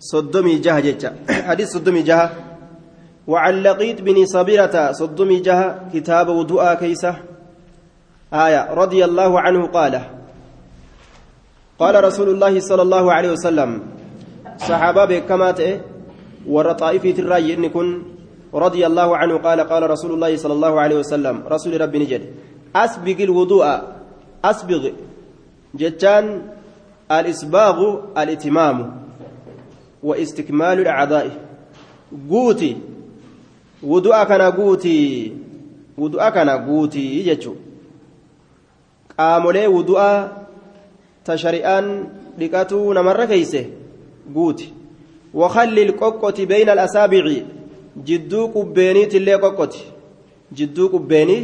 صدمي جهة جتة حديث صدمي جهة. وعن لقيط بن صبيرة صدمي جهة كتاب وضوء كيسة. آية رضي الله عنه قال قال رسول الله صلى الله عليه وسلم صحابة بكمات ور طائفة الرأي إن كن رضي الله عنه قال قال رسول الله صلى الله عليه وسلم رسول ربي نجد أسبق الوضوء أسبغ جتان الإسباغ الإتمام. واستكمال الأعضاء قوتي وضوء كان قوتي وضوء كان قوتي يجتشو qaamolee wudu'aa ta shari'aan dhiqatuu namarra keeyse guuti wakallil qoqqoti beyna alasaabici jidduu qubbeeniitillee qoqqoti jidduu qubbeenii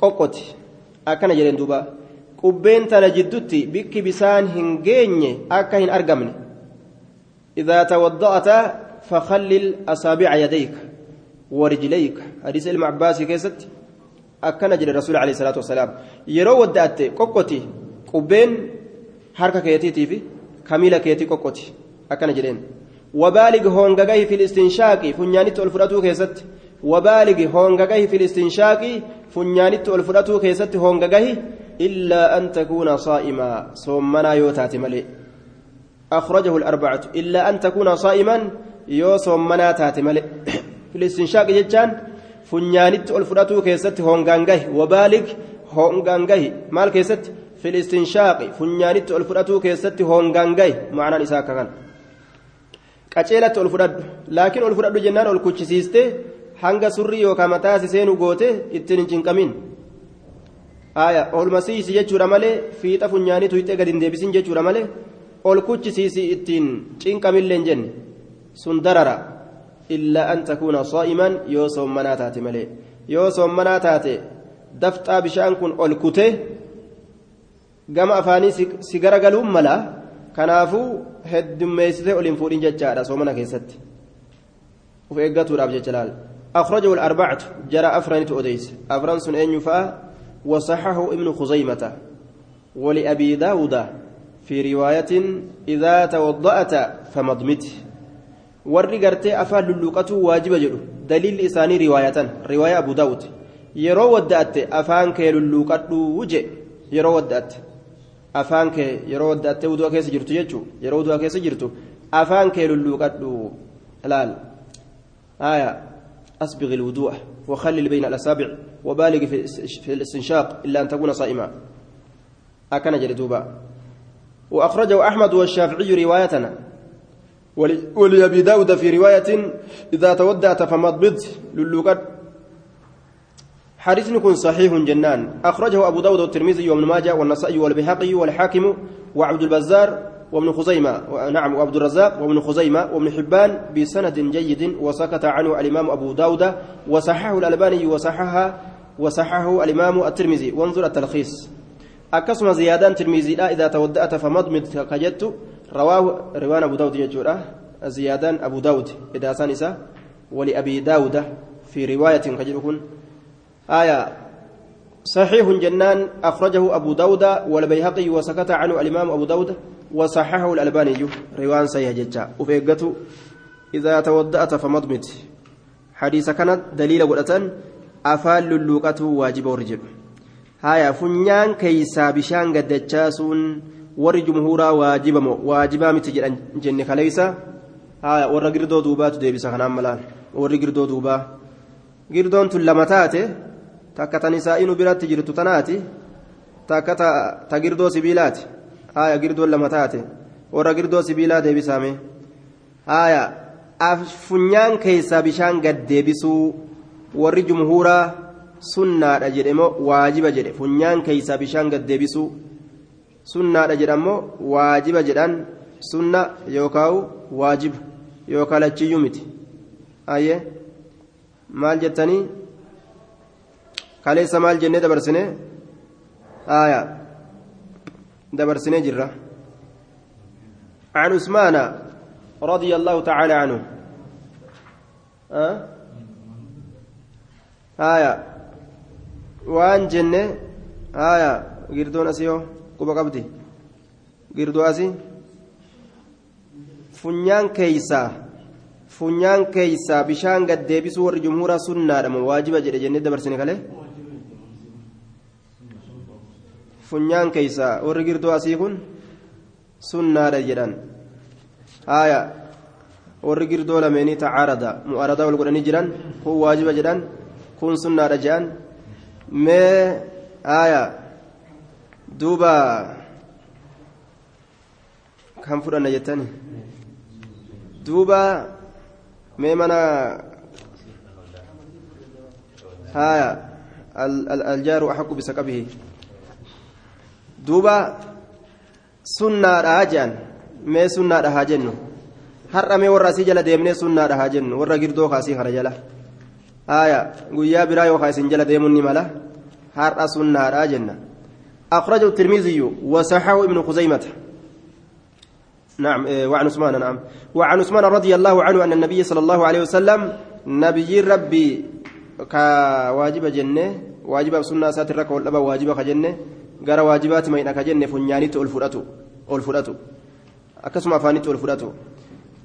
qoqqoti akkana jedhen duuba qubbeen tana jiddutti bikki bisaan hin geenye akka hin argamne tawadda'ata fakallil asaabica yadayka warijlayka hadiisa ilma abbaasii keessatti akkana jedhe rasuul alayhi salaatu wasalaam yeroo wadda'atte qoqqoti qubbeen harka keetiitii fi kamiila keetii qoqqoti akkana jedheen wabaalig hoongagahi fil istinshaaqi funyaanitti ol fudhatuu keessatti wabaalig hoongagahi fil istinshaaqi funyaanitti ol fudhatuu keessatti hoongagahi illaa an takuuna saa'imaa soommanaa yoo taate malee أخرجه الأربعة إلا أن تكون صائما يو صومنا تاتي ملئ في الاستنشاق جتان funyaanitti ol fudhatuu keessatti hongaan gahi wabaalig hongaan gahi maal keessatti filistinshaaqi funyaanitti ol fudhatuu keessatti hongaan gahi ma'anaan isaa akka kana qaceelatti ol fudhadhu laakiin ol fudhadhu jennaan ol kuchisiiste hanga surrii yookaan mataasi seenu goote ittiin hin cinqamin aya ol masiisi jechuudha malee fiixa funyaaniitu hixee gadi hin deebisin jechuudha malee ol kuchisiisi ittiin cinqamillee hin jenne. Sun darara. إلا أن تكون صائما يو صومنا تاتي ملي يو صومنا تاتي دفتا بشان كن أولكته قام أفاني سيجارة قالوا ملا كنافو هد ميسته أولين فورين جتشارا صومنا كيست وفي إيقاتو راب جلال أخرجه الأربعة جرى أفران تؤديس أفران سن أن يفا وصححه ابن خزيمة ولأبي داود في رواية إذا توضأت warri gartee afaan lulluuqatuu waajiba jedhu daliilli isaanii riwaayatan riwaaya abu daawud yeroo wadda'atte afaan kee lulluuqadhuu je yeroo wadda'atte afaan kee yeroo wadda'atte wudu'a keessa jirtu jechuu yeroo wudu'a keessa jirtu afaan kee lulluuqadhuu laal آية أسبغ الوضوء وخلل بين الأصابع وبالغ في الاستنشاق إلا أن تكون صائما أكن جلدوبا وأخرجه أحمد والشافعي روايتنا. ولأبي داود في رواية إذا تودعت فمضبط للوقت. حديث يكون صحيح جنان. أخرجه أبو داود والترمذي وابن ماجه والنسائي والبيهقي والحاكم وعبد البزار وابن خزيمة. نعم وعبد الرزاق وابن خزيمة وابن حبان بسند جيد وسكت عنه الإمام أبو داود وصححه الألباني وصححها وصححه الإمام الترمذي. وانظر التلخيص. أكسم زيادان ترمذي لا إذا تودأت فمضمض كجدت رواه روان أبو داود يجورا زيادان أبو داود إذا سانسا ولأبي داود في رواية كجلكن آية صحيح جنان أخرجه أبو داود والبيهقي وسكت عنه الإمام أبو داود وصححه الألباني روان سيهججا وفيقته إذا تودأت فمضمت حديث كانت دليل قلة أفال للوقة واجب ورجب هايا فنيان كيسا بشان قد warri jumhuuraa waajiba moo waajibaa miti jedhan jenne kaleeysa haa warra girdoo duubaatu deebisa kanaan malaan warri girdoo duubaa girdoon tun lama taate takka tan isaa'inu biratti jirtu tanaati takka ta girdoo sibiilaati haaya girdoon lama taate warra girdoo sibiilaa deebisame haaya funyaan keessaa bishaan gad deebisuu warri jumhuuraa sunnaadha jedhe moo waajiba jedhe funyaan keessaa bishaan gad deebisuu sunnaadha jedhamoo waajiba jedhan sunna yookaan waajiba yookaan lachiyyuu miti ayyee maal jettanii kaleessa maal jennee dabarsine aayaa dabarsinee jirra عن عثمان رضي الله تعالى عنه أه؟ آية waan jenne haya girdoon asii quba qabdi. Girdoo asii funyaan keeysaa funyaan keeysaa bishaan gad deebisuu warri jumhuuraa sunnaadhama waajiba jedhe jennee dabarsine kale funyaan keeysaa warri girdoo asii kun sunnaadha jedhan. Haya warri girdoo lameenii tacaarada mu'aaradaa wal godhanii jiran kun waajiba jedhan kun sunnaadha jedhan mee haaya duuba kan fudhanna jettani duuba mee mana haaya aljaaru axaqu bisaqabihi duuba sunnaadha jedhan mee sunnaadha haa jennu har'a mee warra asii jala deemnee sunnaadha haa jennu warra girdoo kaasii kana jala guyyaa biraa yookaan isin jala deemuun ni mala. Har'a sunnaadha jenna. أخرجه الترمذي وصححه ابن خزيمة نعم وعن عثمان نعم وعن عثمان رضي الله عنه أن النبي صلى الله عليه وسلم نبي ربي كواجب جنة واجب سنة سات الركع والأبا واجب خجنة قال واجبات ما إنك جنة فنيانيت ألفرأتو ألفرأتو أكسم أفانيت ألفرأتو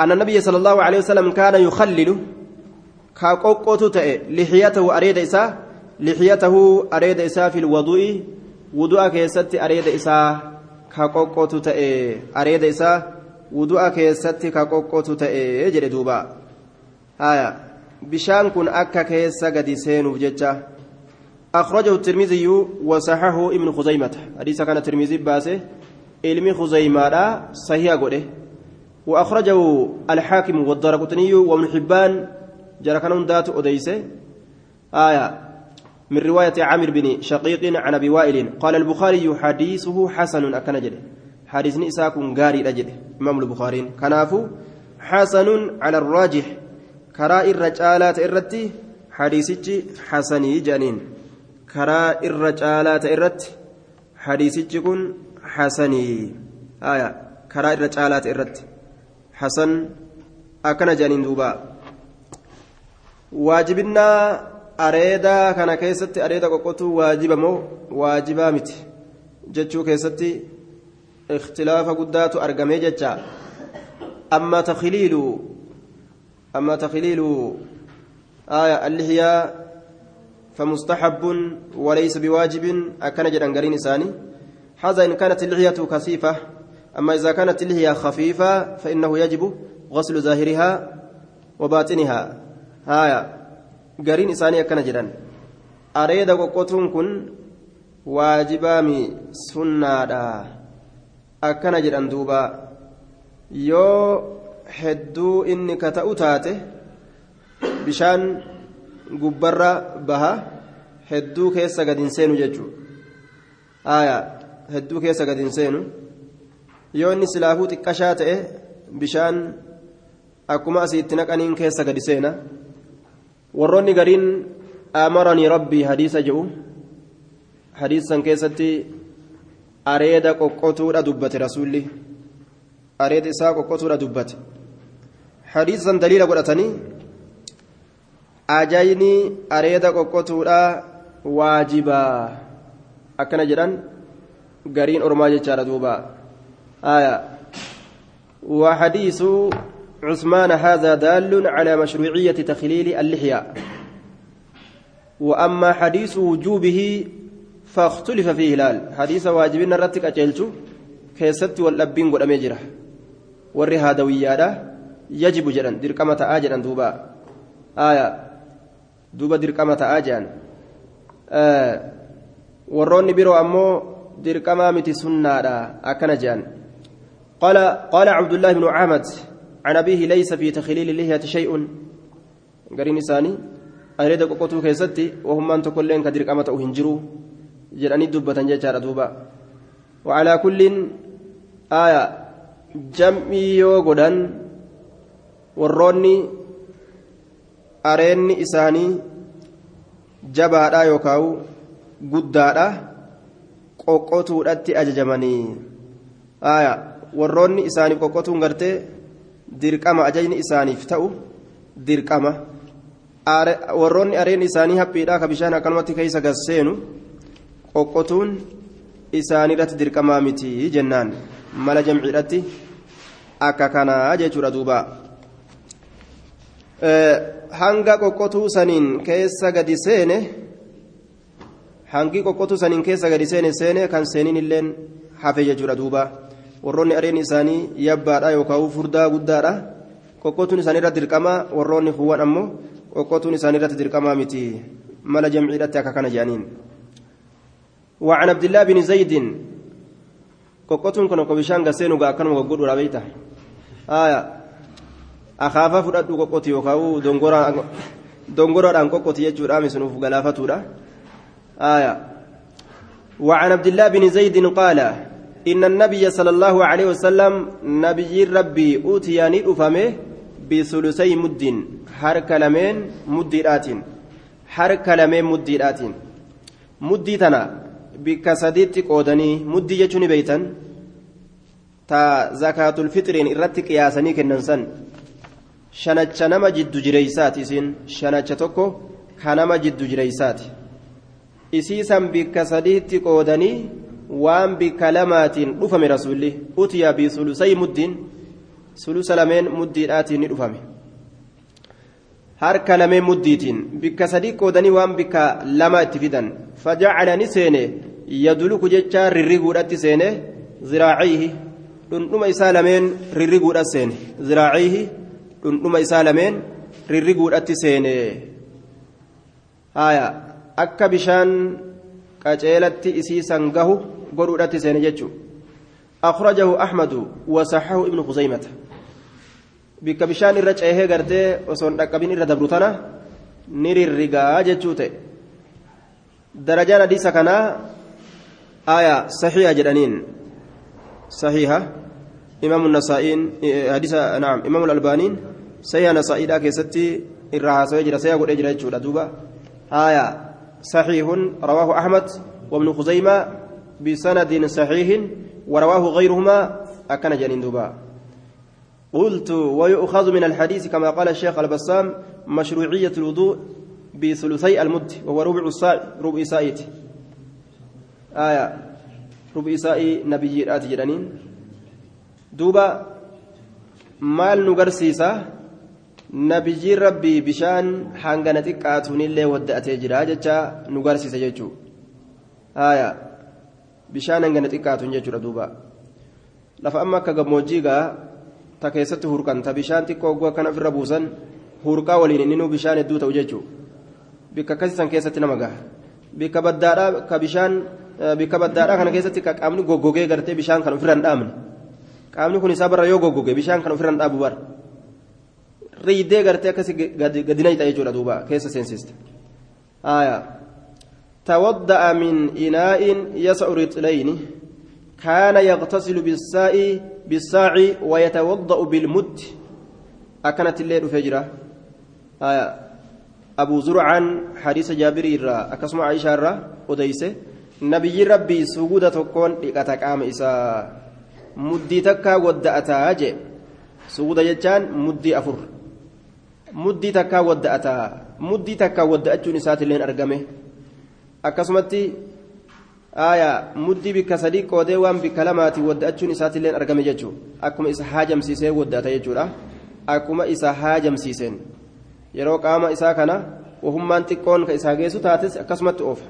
أن النبي صلى الله عليه وسلم كان يخلل كاقوقوتو تأي لحيته أريد إساه لحيته أريد إساه في الوضوء وضوء كيست أريد إساه كاقوقوتو تأي أريد إساه وضوء كيست كاقوقوتو تأي جري دوبا. آية. بشان كن أكا كيس قد سينو ججة أخرجه الترمذي وصححه ابن خزيمة. حديث كان الترمذي باسه علم خزيمة صحيح قوله. وأخرجه الحاكم والدرقطني وابن حبان جرى كانون ذات أديسة. آية من رواية عامر بن شقيق عن أبي وائل قال البخاري حديثه حسن أكنجل حديث نساك غاري رجل إمام البخاري كنافو حسن على الراجح. كراء الرجالات إرتي حديثك حسني جانين كراء الرجالات إرت حديثك كن حسني. آية كراء الرجالات إرت حسن أكن جانين دوبا. واجبنا أريدا كان كيستي أريدا قوتو واجبا مو واجبا مت جتشو كيستي اختلاف قدات أرقمي جتشا أما تخليل أما تخليل آية اللحية فمستحب وليس بواجب أكن جدًا قرين إساني هذا إن كانت اللحية كثيفة أما إذا كانت اللحية خفيفة فإنه يجب غسل ظاهرها وباطنها هايا قرين إساني أكن جدًا أريد قوتون كن واجبامي سنة أكن جدًا دوبا yoo hedduu inni ka ta'u taate bishaan gubbarra baha hedduu keessa gad hin seenu jechuudha hedduu keessa gad hin seenu yoo inni silaafuu xiqqashaa ta'e bishaan akkuma asiitti naqaniin keessa gadi seena warroonni gariin amaranii rabbii hadiisa jedhu hadiisan keessatti areeda qoqqotuudha dubbate rasuulli. areeda isaa qoqqotuudha dubbate hadiisan daliila godhatanii ajayni areeda qoqqotuudha waajibaa akkana jedhan gariin ormaa jechaadha duuba aya وحديث عثمان هذا دال على مشروعية تخليل اللحية وأما حديث وجوبه فاختلف فيه الآن حديث واجبنا رتك أجلته كيست والأبين قد أميجره jedhan dirqama ta'aa jedhan duuba aya duuba dirqama ta'aa jedhan warroonni biroo ammoo dirqamaa miti sunnaadha akkana jedhan قال قال عبد الله بن عامد عن أبيه ليس في تخليل اللحية شيء قرين إساني أريد قوتو كيستي وهم أن تكلين كدرك أمة أهنجروا جراني دبة ججارة دوبا وعلى كل آية yoo godhan warroonni areenni isaanii jabaadha yookaan guddaadha qoqqotuudhatti ajajamanii warroonni isaaniif qoqqotuun gartee dirqama ajajni isaaniif ta'u dirqama warroonni areenni isaanii haphiidha ka bishaan akkanumatti keessa gasseenu qoqqotuun isaaniirratti dirqamaa miti jennaan mala jamciidhatti akka kanaa jechuudha duuba hanga qoqqotuu saniin keessa gadi seene hangi qoqqotuu saniin keessa gadi seene seene kan seeniin illeen hafe jechuudha duuba warroonni areen isaanii yabbaadha yookaan furdaa guddaadha qoqqotuun isaaniirratti dirqama warroonni huwwan ammoo qoqqotuun isaaniirratti dirqamaa miti mala jamciidhatti akka kana jedhaniin. وعن عبد الله بن زيد okko bishaan gaseenu gaa akkanuma goggodhuudha beeyta aya akaafa fudhadhu qoqqoti yookaan dongoraadhaan qoqqoti jechuudha misunuuf galaafatuudha aya وعن عبد الله بن زيد قال إن النبي صلى الله عليه وسلم نبي ربي أوتياني أفهمه بثلثي مد حرك لمن مديرات حرك لمن مديرات مدي تنا bikka sadiitti qoodanii muddii jechuun beeytan ta zakaatul fixiriin irratti qiyaasanii kennan san shanacha nama jiddu jireeysaati isin shanacha tokko ka nama jiddu jireeysaati isiisan bikka sadiitti qoodanii waan bikka lamaatiin dhufame rasuulli utiyaa bi sulusay muddiin sulusa lameen muddiidhaatiin ni dhufame. Harka lameen muddiitiin bikka sadii qoodanii waan bikka lama itti fidan. Fajacala ni seene yaduluku jecha rirriguudhatti seene ziraaciihi dhundhuma isaa lameen rirriguudha seene. Ziraaciihi dhundhuma isaa lameen rirriguudhatti seene. Haya akka bishaan qaceelatti isiisan gahu godhuudhatti seene jechuu أخرجه أحمد وصححه ابن خزيمة bikka bishaan irra ceehee gartee osoo hin dhaqqabin irra dabrutana ni rirrigaa jechuu ta'e darajaan hadiisa kanaa aya saxiiha jedhaniin saxiiha imaamu nasaa'iin hadiisa naam imaamu albaaniin saxiiha nasaa'iidhaa keessatti irraa haasawee jira saxiiha godhee jira jechuudha duuba aya saxiihun rawaahu ahmad وابن خزيمة بسند صحيح ورواه غيرهما أكن جنين دبا قلت ويؤخذ من الحديث كما قال الشيخ البسام مشروعية الوضوء بثلثي المد وهو ربع الساعة ربع ساعة آية. ربع ساعة نبي آتي جرانين دوبا nu garsiisa nabiyyiin rabbii bishaan hangana xiqqaatuunillee wadda'atee jira jecha nu garsiisa jechuudha haaya. Bishaan hangana xiqqaatuun jechuudha duuba. Lafa amma akka gammoojjii gaa ta keessatti hurkan ta bishaan xiqqoo ogguu akkana ofirra buusan hurqaa waliin inni bishaan hedduu ta'u jechuudha bikka akkasiisan keessatti nama gaha. Bikka baddaadhaa ka bishaan bikka baddaadhaa kana keessatti ka qaamni goggogee gartee bishaan kan ofirra hin dhaamne qaamni kun isaa yoo goggoge bishaan kan ofirra hin dhaabu bara riidee gartee akkasi gadina hixa jechuudha duuba keessa seensiste. Tawadda'a min inaa'in yasa'u rixlayni كان يغتسل بالساء بالساع ويتوضأ بالمد أكنت الليل فجرة آية أبو زرعان حديث جابر الرا أكسم عائشة الرا أديسه نبي ربي سجود تكون لقتك عام إساء مدي تكا ودأتا جي سجود جتان مدي أفر تكا ودأتا مدي تكا ودأتو نسات اللين أرقمه أكسمتي aayaa muddii bikka sadii qoodee waan bikka lamaati wadda'achuun isaatiillee argame jechuudha akkuma isa haajamsiisee wadda'ata jechuudha akkuma isa haajamsiiseen yeroo qaama isaa kana wahummaan xiqqoon ka isaa geessu taates akkasumatti oofa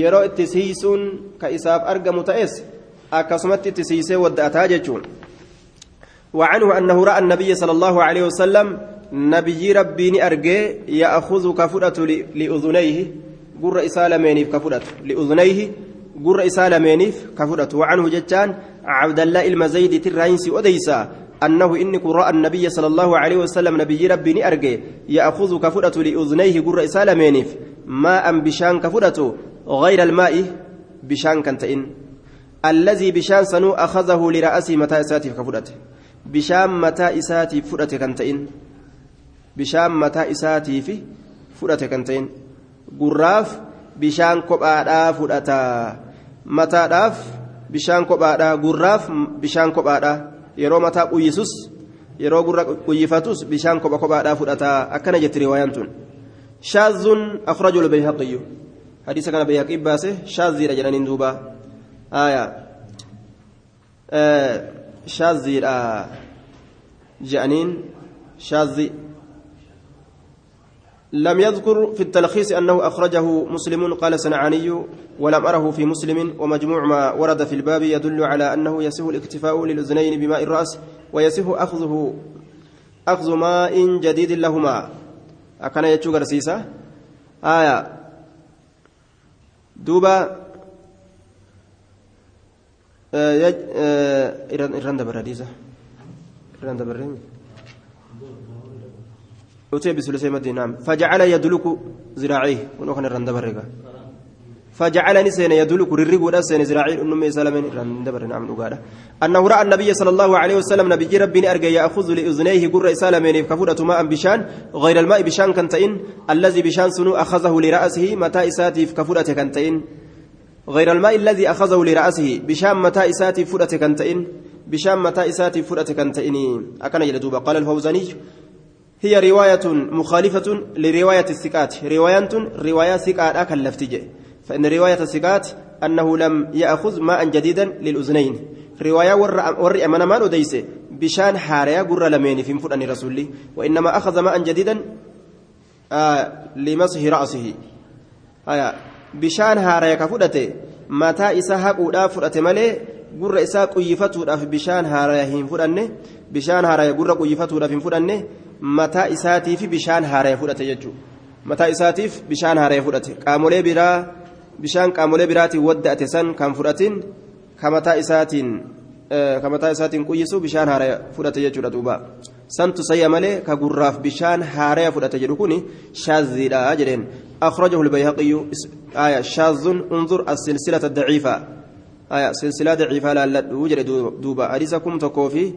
yeroo itti siisuun ka isaaf argamu ta'es akkasumatti itti siisee wadda'ataa jechuudha. وعنه أنه رأى النبي صلى الله عليه وسلم نبي ربي أرجي يأخذ كفرة لأذنيه قر إسالمين كفرة لأذنيه قر إسالمين كفرة وعنه جتان عبد الله المزيد تراينسي أديسا أنه إنك رأى النبي صلى الله عليه وسلم نبي ربي أرجي يأخذ كفرة لأذنيه قر إسالمين ماء بشان كفرة غير الماء بشان كنتئن الذي بشان سنو أخذه لرأسه متى إساتي كفرته بشان متى إساتي فرته كنتئن بشان متى إساتي في فرته كنتئن gurraaf bishaan kophaadhaa fudhata mataadhaaf bishaan kophaadhaa gurraaf bishaan kophaadhaa yeroo mataa quyyisus yeroo gurra quyyifatus bishaan kopha kophaadhaa fudhata akkana jetti riwaayaan tun shaazun akhrajo lbayhaqiyyu hadiisa kana bayhaqii baase shaaziidha jedhaniin duuba aya shaaziidha جانين شاذ لم يذكر في التلخيص أنه أخرجه مسلم قال سنعاني ولم أره في مسلم ومجموع ما ورد في الباب يدل على أنه يسه الاكتفاء للأذنين بماء الرأس ويسه أخذه أخذ ماء جديد لهما. أكن يتشو غرسيسة آية. دوبا. إيران دبر حديثة إيران أتي بسلسة مدينة نعم فجعل يدلك ذراعيه ونوخن إيران دبر فجعلني سين يدلك ررق سين زراعي أنم سلمين رندبر نعم نقالا أنه رأى النبي صلى الله عليه وسلم نبي ربي أرجى يأخذ لأذنيه قر سلمين كفودة ماء بشان غير الماء بشان كنتين الذي بشان سنو أخذه لرأسه متى إساتي كفودة كنتين غير الماء الذي أخذه لرأسه بشان متى إساتي فودة كنتين بشان متى إساتي فودة كنتين أكن يلدوب قال الفوزاني هي رواية مخالفة لرواية الثقات. رواية رواية ثقات أكل لفتجي فإن رواية الثقات أنه لم يأخذ ماء جديدا للأذنين. رواية ور أمانة ما نديس بشان حاريا قر لمين في مفرد رسولي. وإنما أخذ ماء جديدا آه لمسح رأسه. آية. بشان حاريا كفودته متى إسا حقودا فرأت مالي قر إسا قيفتودا في بشان حاريا هم فرأنه بشان حاريا قر قيفتودا في فرأنه في بشان حاريا فرأت يجو متى إساتي في بشان حاريا فرأت قامولي برا bishaan qaamolee biraatiin wadda'ate san kan fudhatin kamataa isaatiin kamataa isaatiin quyyisu bishaan haaraya fudhate jechuudha duuba santu sayya malee ka gurraaf bishaan haaraya fudhate jedhu kun shaaziidha jedheen أخرجه البيهقي آية شاذ انظر السلسلة الضعيفة آية سلسلة ضعيفة لا وجد دوبا أريسكم تكوفي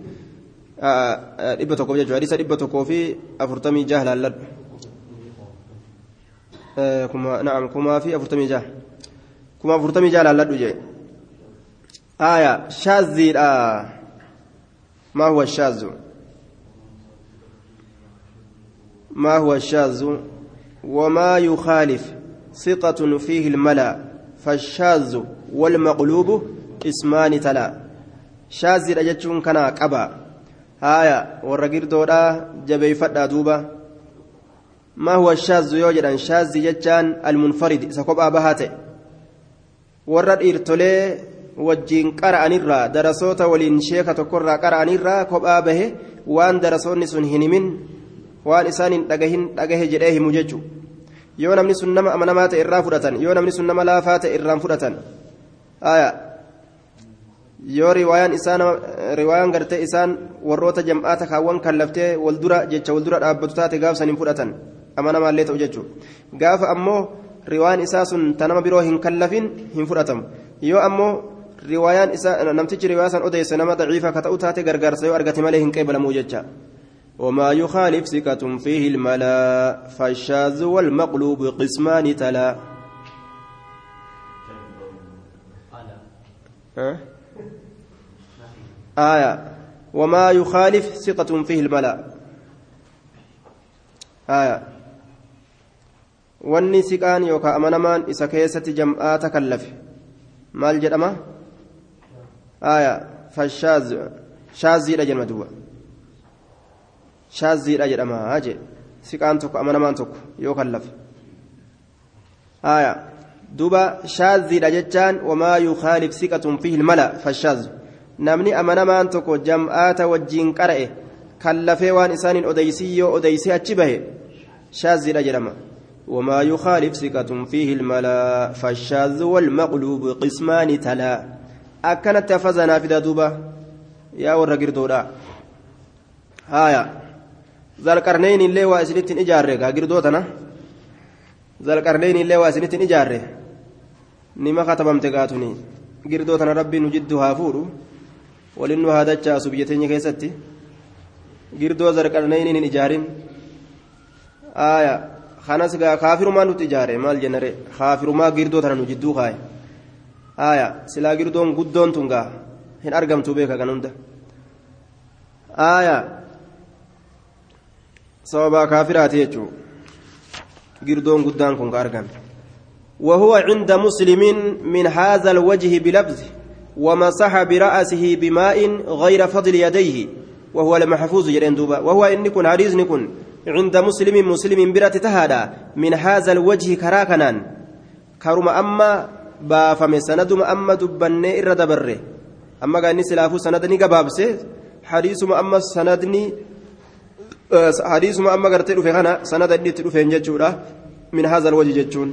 dhibba tokkoof jechuudha hadiisa dhibba tokkoo fi afurtamii jaha laalladhu naam kumaa fi afurtamii jaha kuma afurtamii jaalaalladhu jee aya shaaziidha maa huwa shaazu ما هو الشاذ وما يخالف ثقة فيه الملا فالشاذ والمقلوب اسمان تلا شاذ رجتون كان قبا هايا والرقير دودا جبي فدا دوبا ما هو الشاذ يوجد شاذ جتان المنفرد سكوبا بهاته warra dhiirtolee wajjiin qara'anirraa darasoota waliin sheeka tokkorraa qara'anirraa kophaa bahe waan darasoonni sun hin himin waan isaan hin dhagahin dhagahe jedhee himu jechuudha yoo namni sun nama amanamaa ta'e irraa fudhatan yoo namni sun nama laafaa ta'e irraan fudhatan yoo riwaayaan isaan riwaayaan gartee isaan warroota jam'aata kaawwan kan laftee waldura jecha waldura dhaabbatu taate gaafsan hin fudhatan amanamaallee ta'u jechuudha gaafa ammoo. riwaan isaa sun ta nama biroo hin kallafin hin fudhatamu yoo ammoo riwaayaan isaa namtichi riwaayaa san odeesse nama daciifa ka ta'u taate gargaarsa yoo argate malee hin qeebalamuu jecha وما يخالف ثقة فيه الملا فالشاذ والمقلوب قسمان تلا آية وما يخالف ثقة فيه الملا آية wanni siqaan yookaan amanamaan isa keessatti jam'aata kallafe maal jedhama aya shaaziidha jedhama duuba shaaziidha jedhama jee siqaan tokko amanamaan tokko yoo kallafe aya duuba shaaziidha jechaan wamaa yukaalif siqatun fihi ilmala fashaaz namni amanamaan tokko jam'aata wajjiin qara'e kallafee waan isaaniin odeysii yoo odeysee achi bahe shaaziidha jedhama. وما يخالف ثقة فيه الملا فالشاذ والمقلوب قسمان تلا أكنت تفزنا في دوبة يا ورقر دودا هايا ذا القرنين اللي واسنت إجارة قاقر دوتنا ذا القرنين اللي واسنت إجارة نما ختممت قاتني قردوتنا ربي نجدها فورو ولنو هذا الشاس بيتني كيستي قردو ذا القرنين إجارين آية kanas gaa kaafirumaa nuti ijaare maal jennare kaafirumaa girdoo tana nu jidduu kaaye aya silaa girdoon guddoon tun gaa hin argamtu beeka kan hunda aya sababaa kaafiraati jechuu girdoon guddaan kun ka argame وهو عند مسلم من هذا الوجه بلفظ ومسح برأسه بماء غير فضل يديه وهو المحفوظ جرين دوبا وهو إن كن حديث كن. عند مسلم مسلم برة تهادا من هذا الوجه كراكنان. كرم أما بافم سندم أما دبني إر دبره أما قال سلافو سندني قبابسه حديث أما سندني حديث أما قرتي رفي خنا سندني ترفين جتشورا من هذا الوجه جتشون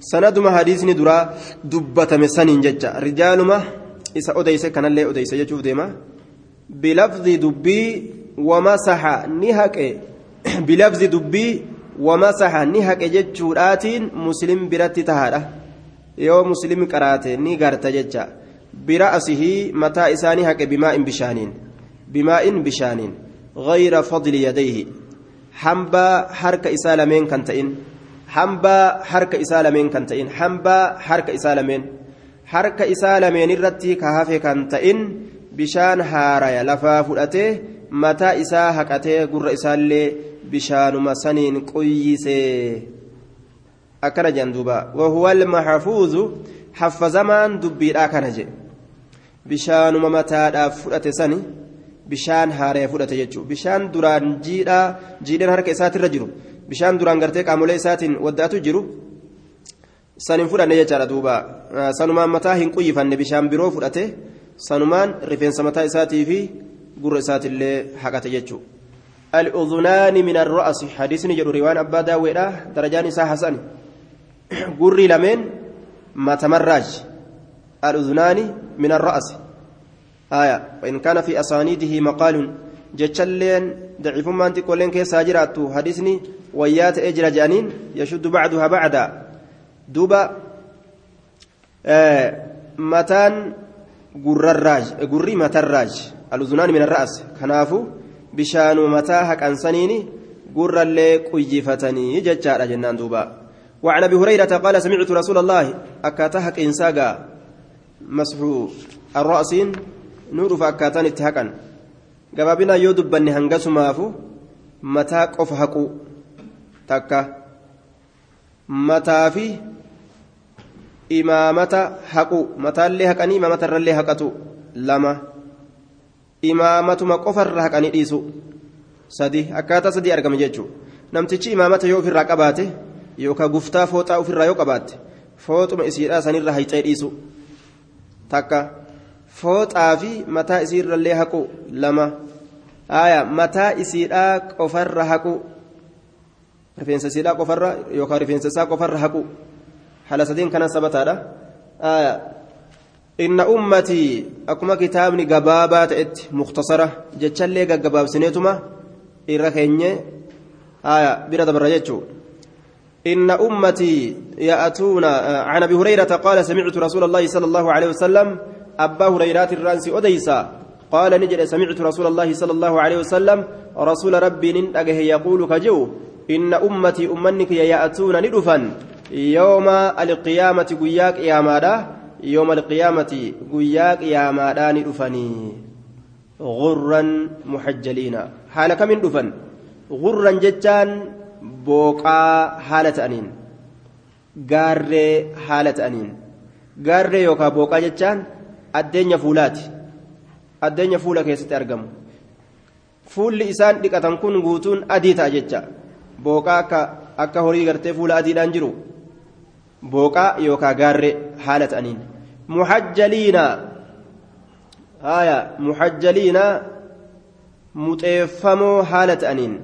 سندما حديثني درا دبة مسنين جتشا رجالما إسا أديس كان اللي أديس جتشوف ديما بلفظ دبي ومسح نهك بلفظ دبي ومسح نهك جتشوراتين مسلم برت تهاده yoo musliimi qaraate ni garta jecha bira'asihi mataa isaanii haqe bimaa'in bishaaniin bimaa'in bishaaniin غير فضل يديه hambaa harka isaa lameen kan ta'in hambaa harka isaa lameen kan ta'in hambaa harka isaa lameen harka isaa lameen irratti ka hafe kan ta'in bishaan haaraya lafaa fudhatee mataa isaa haqatee gurra isaallee bishaanuma saniin quyyisee akkana jedhan duuba wahuwa almaxafuuzu haffazamaan dubbiidhaa kana jedhe bishaanuma mataadhaaf fudhate sani bishaan haaree fudhate jechuudha bishaan duraan jiidhaa jiidhaan harka isaatirra jiru bishaan duraan gartee qaamolee isaatiin wadda'atu jiru san hin fudhanne jechaadha duuba. Sanumaan mataa hin quyyifanne bishaan biroo fudhate sanumaan rifeensa mataa isaatii fi gurra isaatillee haqate jechuudha. الأذنان من الرأس حديثني جرو روان أبا داويدا درجان إساء حسن قري لمن ما تمرج الأذنان من الرأس آية وإن كان في أسانيده مقال جتشلين ضعيف ما أنت كلين كي ساجرات حديثني ويات أجر جانين يشد بعدها بعدا متى الراج الأذنان من الرأس كنافو بشان متى هك أنسنيني قر اللي قيفتني جتشار جنان دوبا وعن أبي هريرة قال سمعت رسول الله أكاتهك إنساقا مسح الرأسين نور اتهكا gabaabina yoo dubbanne hangasumaafu mataa qofa haqu takka. Mataa fi imaamata haqu mataallee haqanii imaamatarrallee haqatu lama. Imaamatuma qofarra haqanii dhiisu sadi akkaataa sadii argame jechuudha. Namtichi imaamata yoo ofirraa qabaate yookaan guftaa fooxaa ofirraa yoo qabaatte fooxuma isiidhaa sanirra hayxee dhiisu takka. fooxaa fi mataa isiirrallee haqu lama. Aya mataa isiidhaa qofarra haqu. Rifeensa isiidhaa qofarra yookaan rifeensa isaa qofarra haqu haala sadiin kanan sabataadha aya inna ummatii akkuma kitaabni gabaabaa ta'etti muktasara jechallee gaggabaabsineetuma irra keenye aya bira dabarra jechuu إن أمتي يأتون عن أبي هريرة قال سمعت رسول الله صلى الله عليه وسلم أبا هريرة الرانس أديسا قال نجد سمعت رسول الله صلى الله عليه وسلم رسول ربي ننتقه يقول كجو إن أمتي أمنك يأتون ندفا yooma alqiyaamati guyyaa qiyaamaadha yooma alqiyaamati guyyaa qiyaamaadha ni dhufanii? Gurran muhajjaliina. Haala kamiin dhufan? Gurran jechaan booqaa haala ta'aniin. Gaarree haala ta'aniin. Gaarree yookaan booqaa jechaan addeenya fuulaati. Addeenya fuula keessatti argamu. Fuulli isaan dhiqatan kun guutuun adii ta'a jecha. Booqaa akka horii gartee fuula adiidhaan jiru. Booqaa yookaan gaarree haala ta'aniin muhajjaliina haaya muhajjaliina muxeeffamoo haala ta'aniin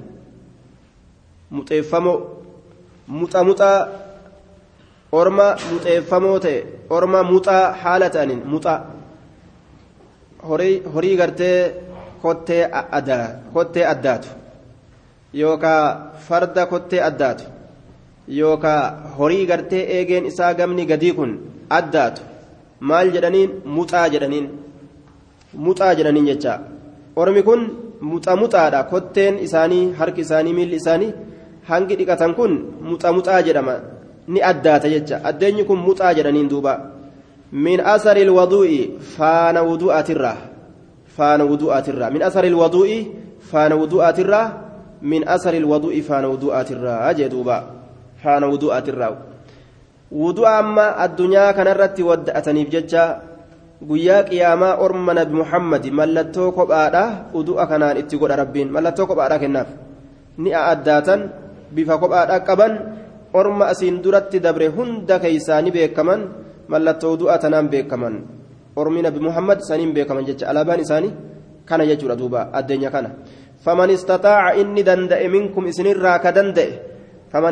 muxeeffamoo muxa muxaa orma muxeeffamoo ta'e orma muxaa haala ta'aniin muxaa horii gartee kottee addaatu yookaan farda kottee addaatu yookaan horii gartee eegeen isaa gamni gadii kun addaatu maal jedhaniin? Muxaa jedhaniin. Muxaa jedhaniin jecha. Ormi kun muxa muxaadha. Kotteen isaanii harki isaanii miilli isaanii hangi dhiqatan kun muxa muxaa jedhama. ni addaata jecha. Addeenyi kun muxaa jedhaniin duuba. Min asari ilwaduu'i faana wudu'aatirraa faana wudu'aatirraa min asari ilwaduu'i faana wudu'aatirraa min asari ilwaduu'i faana wudu'aatirraa jee duuba faana wudu'aatirraa wudu'a amma addunyaa kanarratti wadda'ataniif jecha guyyaa qiyaamaa orma nabi muhammadi mallattoo kophaadha udu'a kanaan itti godha rabbiin. Mallattoo kophaadha kennaaf. Ni addaatan bifa kophaadha qaban orma asiin duratti dabre hunda keeysaa ni beekaman mallattoo udu'a tanaan beekaman. Ormi nabi muhammad saniin beekaman jecha alaabaan isaanii kana jechuudha duuba addeenya kana. Faman istataaca inni danda'e minkum isinirraa ka danda'e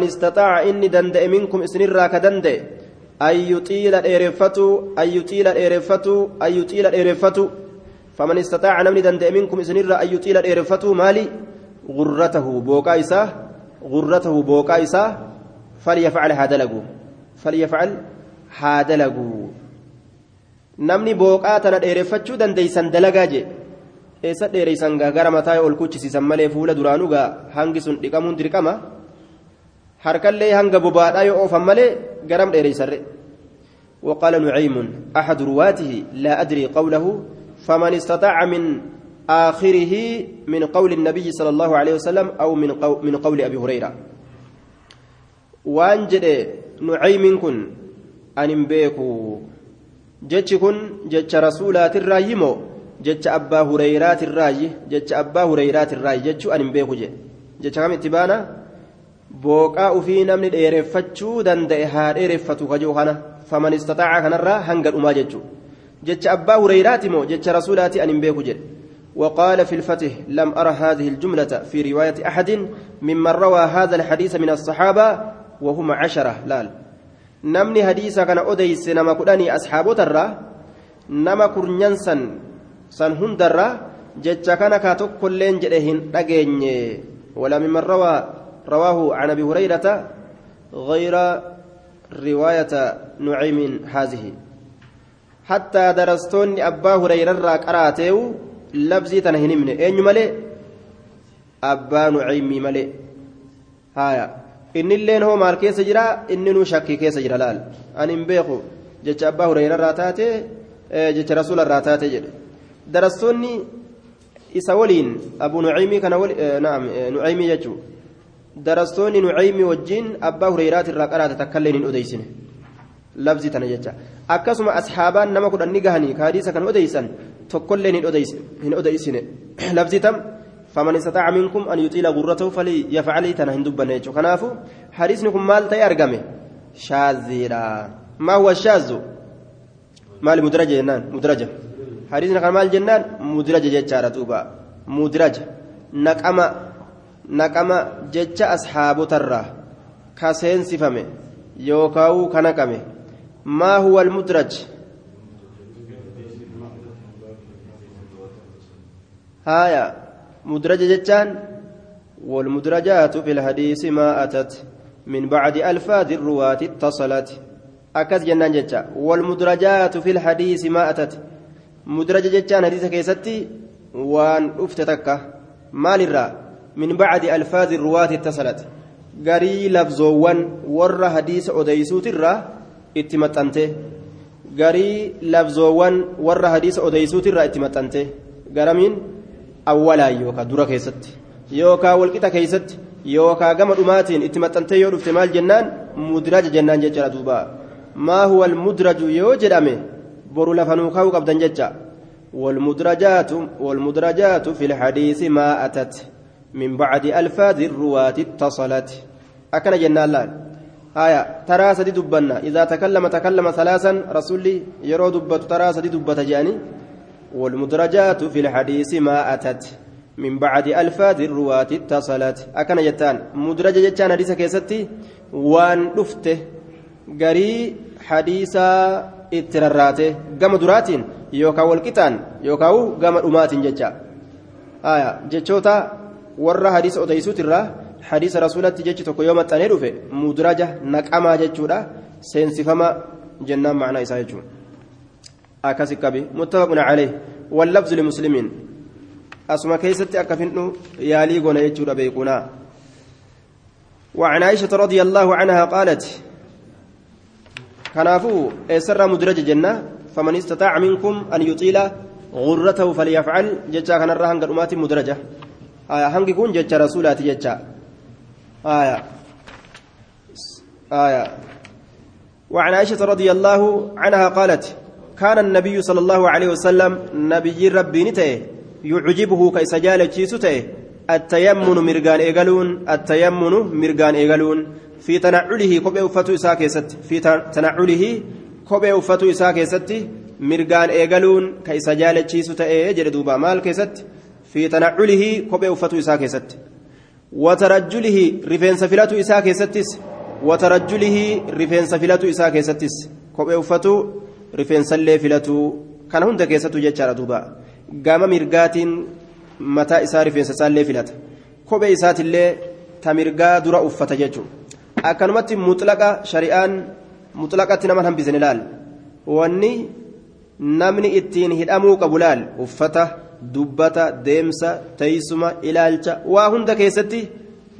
istataaca inni danda'e minkum isinirraa ka danda'e أن يطيل الإيرفتو أن يطيل الإيرفتو أن يطيل الإيرفتو فمن استطاع نمني دندئ منكم إسنر أن يطيل الإيرفتو مالي غرته بوكا إساه غرته بوكا إساه فليفعل هذا لقو فليفعل هذا لقو namni booqaa tana dheereffachuu dandeeysan dalagaa jee eessa dheereysan gara mataa ol kuchisiisan malee fuula harkallee hanga bobaadhaa yoo oofan malee قرم ديريسر وقال نعيم أحد رواته لا أدري قوله فمن استطاع من آخره من قول النبي صلى الله عليه وسلم أو من قول, من قول أبي هريرة. وانجد نعيم كن أن بيكو. جتش كن جتش رسولات الرايمو جتش أبا هريرات الرأي جتش أبا هريرات الرأي جتش أن بيكو جتش كم اتبانا؟ Booqaa ufii namni dheereffachuu danda'e haa dheereffatu kajuu kana faman istataaca kanarraa hanga dhumaa jechuudha jecha abbaa hureyraati moo jecha rasuulaati an hin beeku jedhe وقال في الفتح لم أرى هذه الجملة في رواية أحد ممن روى هذا الحديث من الصحابة وهم عشرة لال نمني حديثا كان أديس نما كداني أصحاب ترى نما كرنيانسا سن هندرة جتشا كان كاتوك كلين جدهن ولا ممن روى رواه عن ابي هريره غير روايه نعيم هذه حتى درستون ابا هريره قراتيو لفظي تنهنمن اين ملي ابا نعيم ملي هايا keessa jira inni nu shakkii keessa jira laal ani hin beeku jecha abbaa hureyra irraa taate jecha rasuula irraa taate jedhe darastoonni isa waliin abu nucaymii kana naam nucaymii jechuu darastoonni nucaymii wajjiin abbaa hureyraat irraa qaraate takkaillee hin odeysine labzi tana jecha akkasuma asxaabaan nama kudhanni gahanii kaadiisa kan odeysan tokkollee hin odeysine labzi tam فمن استطاع منكم أن يطيل غرته فليفعل تنا هندبنا يجو كنافو حديثكم مال تي أرقمه شاذيرا ما هو الشاذ مال مدرجة جنان مدرجة حديثنا كان مال جنان مدرجة جتشارة توبا مدرجة نقما نقما جتش أصحاب ترى كسين سفمه يوكاو كنقمه ما هو المدرج هايا مدرج جتان والمدرجات في الحديث ما أتت من بعد ألفاظ الرواة اتصلت أكد جنان جتا والمدرجات في الحديث ما أتت مدرج جتان حديث كيستي وان أفتتك مال الرا من بعد ألفاظ الرواة اتصلت غري لفظوان ور حديث أديسوت الرا اتمتنته غري لفظوان ور حديث أديسوت الرا اتمتنته dura keessatti yookaan walqixa keessatti yookaan gama dhumaatiin itti maxxantee yoo dhufte maal jennaan mudraja jennaan jecha duuba maa huwa almudraju yoo jedhame boru lafanuu kaa'uu qabdan jecha والمدرجات والمدرجات في الحديث ما أتت من بعد ألفاظ الرواة اتصلت. أكن جنان لأن آية ترى سدي دبنا. إذا تكلم تكلم ثلاثا. رسولي يرو دبت ترى سدي جاني. والمدرجات في الحديث ما أتت. من بعد ألفاظ الرواة اتصلت. أكن جتان. مدرجة جتان حديث كيستي. وان دفته غري حديثا اترراته. قام دراتين. يوكا والكتان يوكا قام أمات جتا آية جتشوتا. ورا حديث أتيسوت الرا حديث رسولة جتش تكو يوم التانير في مدرجة نكأما جتشودا سينسفما جنان معنى إسا جتشون أكاسي كبي متفق عليه واللفظ لمسلمين أسمى كيستي أكفنو يالي قنا يجور بيقنا وعن عائشة رضي الله عنها قالت كنافو سر مدرج جنة فمن استطاع منكم أن يطيل غرته فليفعل جتا كان الرهن مدرجة هنك يكون جتا رسولات جتا آية. وعن عائشة رضي الله عنها قالت كان النبي صلى الله عليه وسلم نبي ربي نتئه يعجبه كيسجال تشيسته التيمن مرغان إيغالون التيمن مرغان إيغالون. في تنعله كوبي وفتو إساء كيست في تنعله كوبي وفتو إساء كيست مرغان إيغالون كيسجال تشيسته جل دوبا مال كيست. في تنعله كوبي وفتو إساء كيست وترجله رفين سفلاتو إساء كيستس وترجله رفين سفلاتو إساء كيستس كوبي وفتو رفين سلي فلاتو كان هند كيستو جتشار دوبا gama mirgaatiin mataa isaa rifeensa isaallee filata kophee isaatillee ta mirgaa dura uffata jechuudha akkanumatti mutlaqa shari'aan mutlaqatti nama hambisen ilaal wanni namni ittiin hidhamuu qabu laal uffata dubbata deemsa teessuma ilaalcha waa hunda keessatti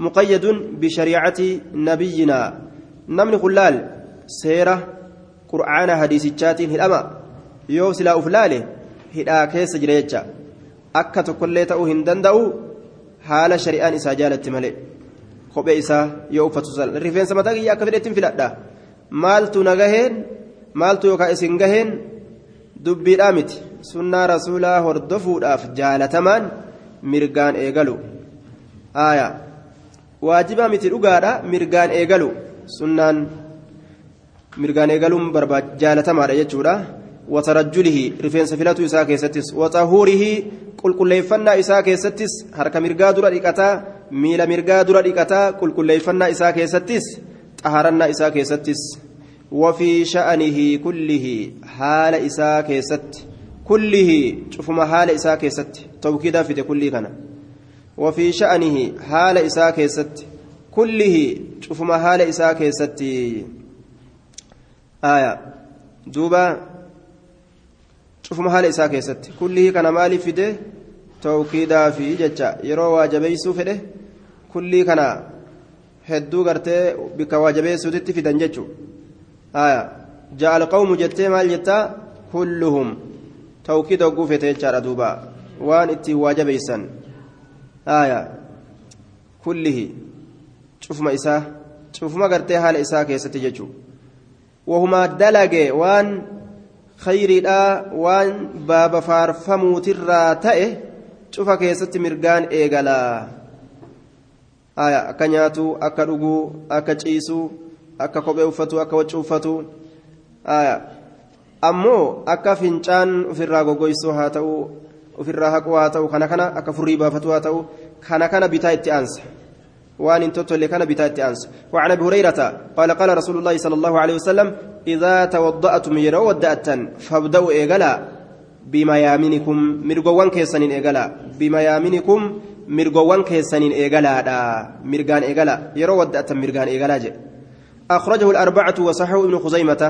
muqayyadun bishariicati nabiyyinaa namni kun laal seera qur'aana hadiisichaatiin hidhama yoo silaa uf laale hidhaa keessa jira jecha akka tokkollee ta'uu hin danda'u haala shari'aan isaa jaalatti malee kophee isaa yoo uffatu rifeensa mataa kiyya akka fedhettiin filadha maaltu na gaheen maaltu yookaan isin gaheen dubbiidhaa miti sunnaa rasuulaa hordofuudhaaf jaalatamaan mirgaan eegalu. Aayaa waajibaa miti dhugaadha mirgaan eegalu. Sunnaan mirgaan eegaluun jaalatamaadha jechuudha. Watarajjulihi rifeensa filatuu isaa keessattis. Watahuurihi qulqulleeffannaa isaa keessattis. Harka mirgaa dura dhiqataa miila mirgaa dura dhiqataa qulqulleeffannaa isaa keessattis. Xaharannaa isaa keessattis. Wafii sha'anihi kullihi haala isaa keessatti. كله حال إساء كيست كله شوف ما حال إساء كيست توكيدا في كله كان وفي شأنه حال إساء كيست كله شوف ما حال إساء كيست آية دوبا cufuma haala isaa keessatti kullii kana maaliif fide tawkiidaa fi jecha yeroo waajabeessuu fedhe kullii kana hedduu gartee bikka waajabeessuutitti fidan jechuudha ja'a alqawmu jettee maal jettaa kulluhum hogguu fete jechaadha duuba waan ittiin waajabeessan kullihi cufuma isaa cufuma gartee haala isaa keessatti jechuudha wahumaa dalage waan. khayriidha waan baaba faarfamuutirraa ta'e cufa keessatti mirgaan eegalaa akka nyaatu akka dhuguu akka ciisuu akka kophee uffatu akka wacci uffatu ammoo akka fincaan ofirraa goggoysuu haa ta'u ofirraa haquu haa ta'u kana kana akka furrii baafatu haa ta'u kana kana bitaa itti aansa. وان تتولي كان بتات أنس وعن أبي هريرة قال قال رسول الله صلى الله عليه وسلم إذا توضأتم يروا ودأت فابدأوا إيقلا بميامنكم مرقوان كيسانين إيقلا بميامنكم مرقوان كيسانين إيقلا دا مرقان إيقلا يروا ودأت مرقان إيقلا جي أخرجه الأربعة وصححه ابن خزيمة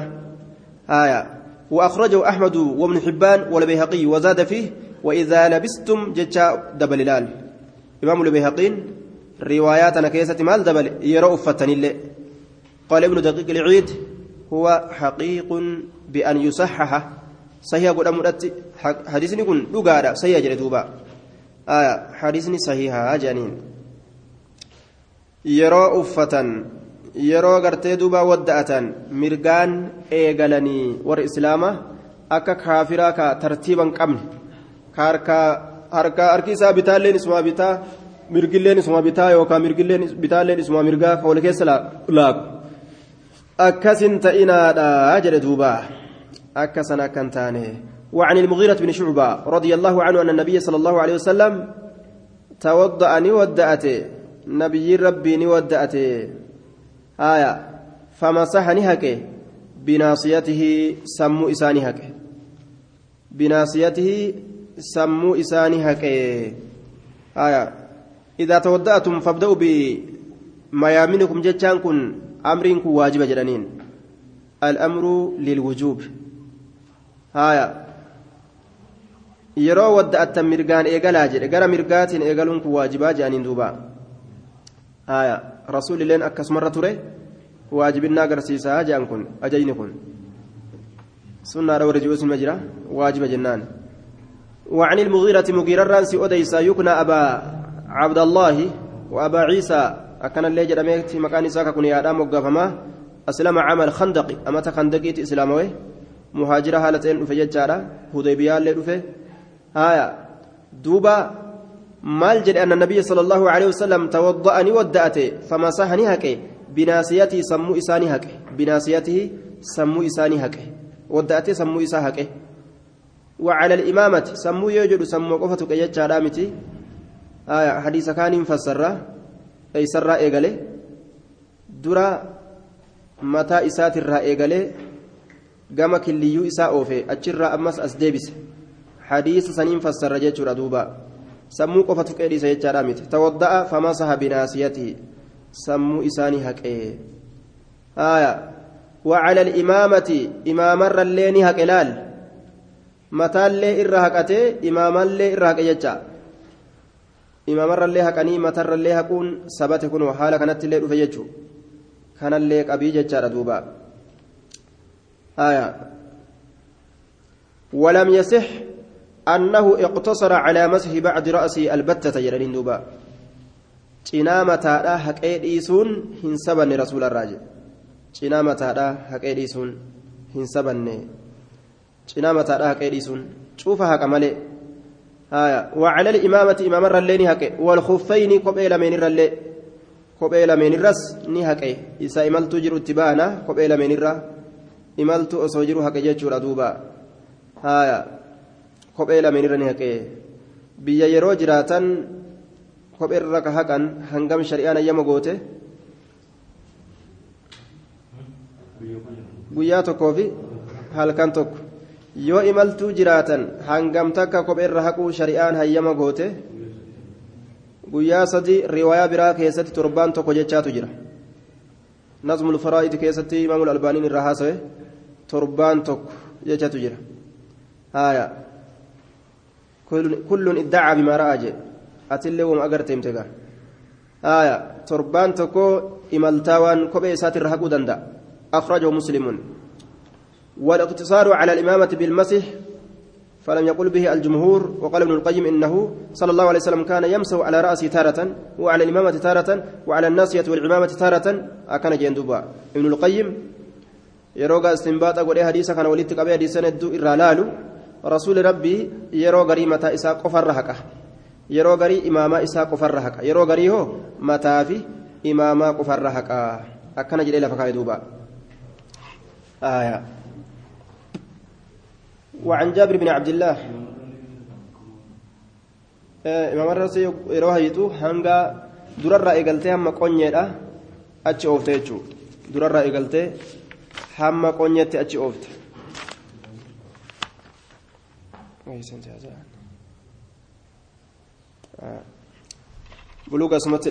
آية وأخرجه أحمد وابن حبان والبيهقي وزاد فيه وإذا لبستم جتا دبللال إمام البيهقين روايات أنا كيسة مال دبل يرى أفتني اللي. قال ابن دقيق العيد هو حقيق بأن يصحح. صحيح قد أمرت حديثني يكون لقارة. صحيح جلدوبا آية حديثني صحيحة جانين. يرى أفتن. Yeroo gartee duuba wadda'atan mirgaan eegalanii warri islaamaa akka kaafiraa ka tartiiban qabne ka harki isaa bitaalleen isumaa bitaa mirgilleen isuma bitaa yookaan mirgilleen bitaalleen isuma mirgaa wal keessa laaku akkasin ta'inaadha jedhe duuba akkasan akkan taane وعن المغيرة بن شعبة رضي الله عنه أن النبي صلى الله عليه وسلم توضأ نودأته نبي ربي نودأته آية فمسح نهكه بناصيته سمو إساني هكه بناصيته سمو إساني هكه آية إذا تودأتم فابدأوا بميامنكم جتان كن أمركم واجب جرانين الأمر للوجوب هايا yeroo wadda'attan mirgaan eegalaa jedhe gara mirgaatiin eegaluun kun waajibaa jedhaniin duuba haya rasuulilleen akkasumarra ture waajibinnaa agarsiisaa jedhan kun ajajni kun sunnaadha warra ji'uus nima jira waajiba jennaan وعن المغيرة مغيرة رانسي أديسا يكنى أبا عبد الله وأبا عيسى أكن اللي جرميت مكان إساك كن يا آدم وقفما أسلم عمل خندق أما تخندقيت إسلاموي muhaajira haala ta'een dhufe jechaadha hudeybiyaallee dhufe haya duuba maal jedhe anna nabiyya sala allahu alehi wasalam tawadda'ani wadda'ate famasahani haqe binaasiyatihi sammuu isaanii haqe binaasiyatihi sammuu isaanii haqe wadda'ate sammuu isaa haqe وعلى الإمامة سمو يوجد سمو قفة كيجا رامتي آية حديث كان فسرة أي سرة إيغالي درا متى إسات الرا إيغالي gama killiyyuu isaa oofe achirraa ammas as deebise hadiisa saniin fassarra jechuudha duuba sammuu qofa tuqee dhiisa jechaadha miti. Tawadda'a famasaha binaasiyatihi. Sammuu isaanii haqee. Haya وعلى الإمامة إمام الرلين هك لال متى اللي إرى هكته إمام اللي إرى هك يجا إمام الرلي هكني متى الرلي هكون سبت كن وحالة كانت اللي رفيجو كان اللي أبي ججار دوبا آية ولم يصح أنه اقتصر على مسح بعد رأسه البتة جلالين دوبا cinaa mataadhaa haqee dhiisuun hin sabanne rasuula irraa cinaa mataadhaa haqee dhiisuun hin sabanne cinaa mataadhaa haqee dhiisuun cuufa haqa malee وعلى الإمامة إمام الرلين هكي والخفين كوبي لمن الرلي كوبي لمن الرس ني هكي إسا إمالتو جرو اتبانا لمن الرس imaltu osoo jiru haqe jechuudha duuba haya kophee lameen irra ni haqee biyya yeroo jiraatan kophee irra haqan hangam shari'aan ayyama goote guyyaa tokkoo fi halkan tokko yoo imaltuu jiraatan hangam takka kophee irra haquu shari'aan hayyama goote guyyaa sadi riwaayaa biraa keessatti torbaan tokko jechaatu jira نظم الفرائض كيستي إمام الألباني الرهاسة تربان توك جتة جرا هايا كل كل ادعى بما رأى جي أتلي وما أجرت امتقى هايا تربان توكو إمالتاوان كوبي ساتر هكو دندا. أخرجه مسلم. والاقتصار على الإمامة بالمسح فلم يقل به الجمهور وقال ابن القيم إنه صلى الله عليه وسلم كان يمسح على رأسه تارة وعلى الإمامة تارة وعلى الناصية والعمامة تارة. أكن جندوبا ابن القيم يروغا استنباط أقول حديثا كان ولدت قبل حديثا ندو إرالالو رسول ربي يرو غري متى إساء قفر رهكا يرو غري إماما إساء قفر رهكا يرو غري هو متى في إماما قفر رهكا أكن جليل فكاي دوبا آية وعن جابر بن عبد الله إمام الرسول يروها يتو هنگا درر إيقلتي هم قنية أتش أوفت يجو درر إيقلتي هم قنية أتش أوفت بلوغ اسمت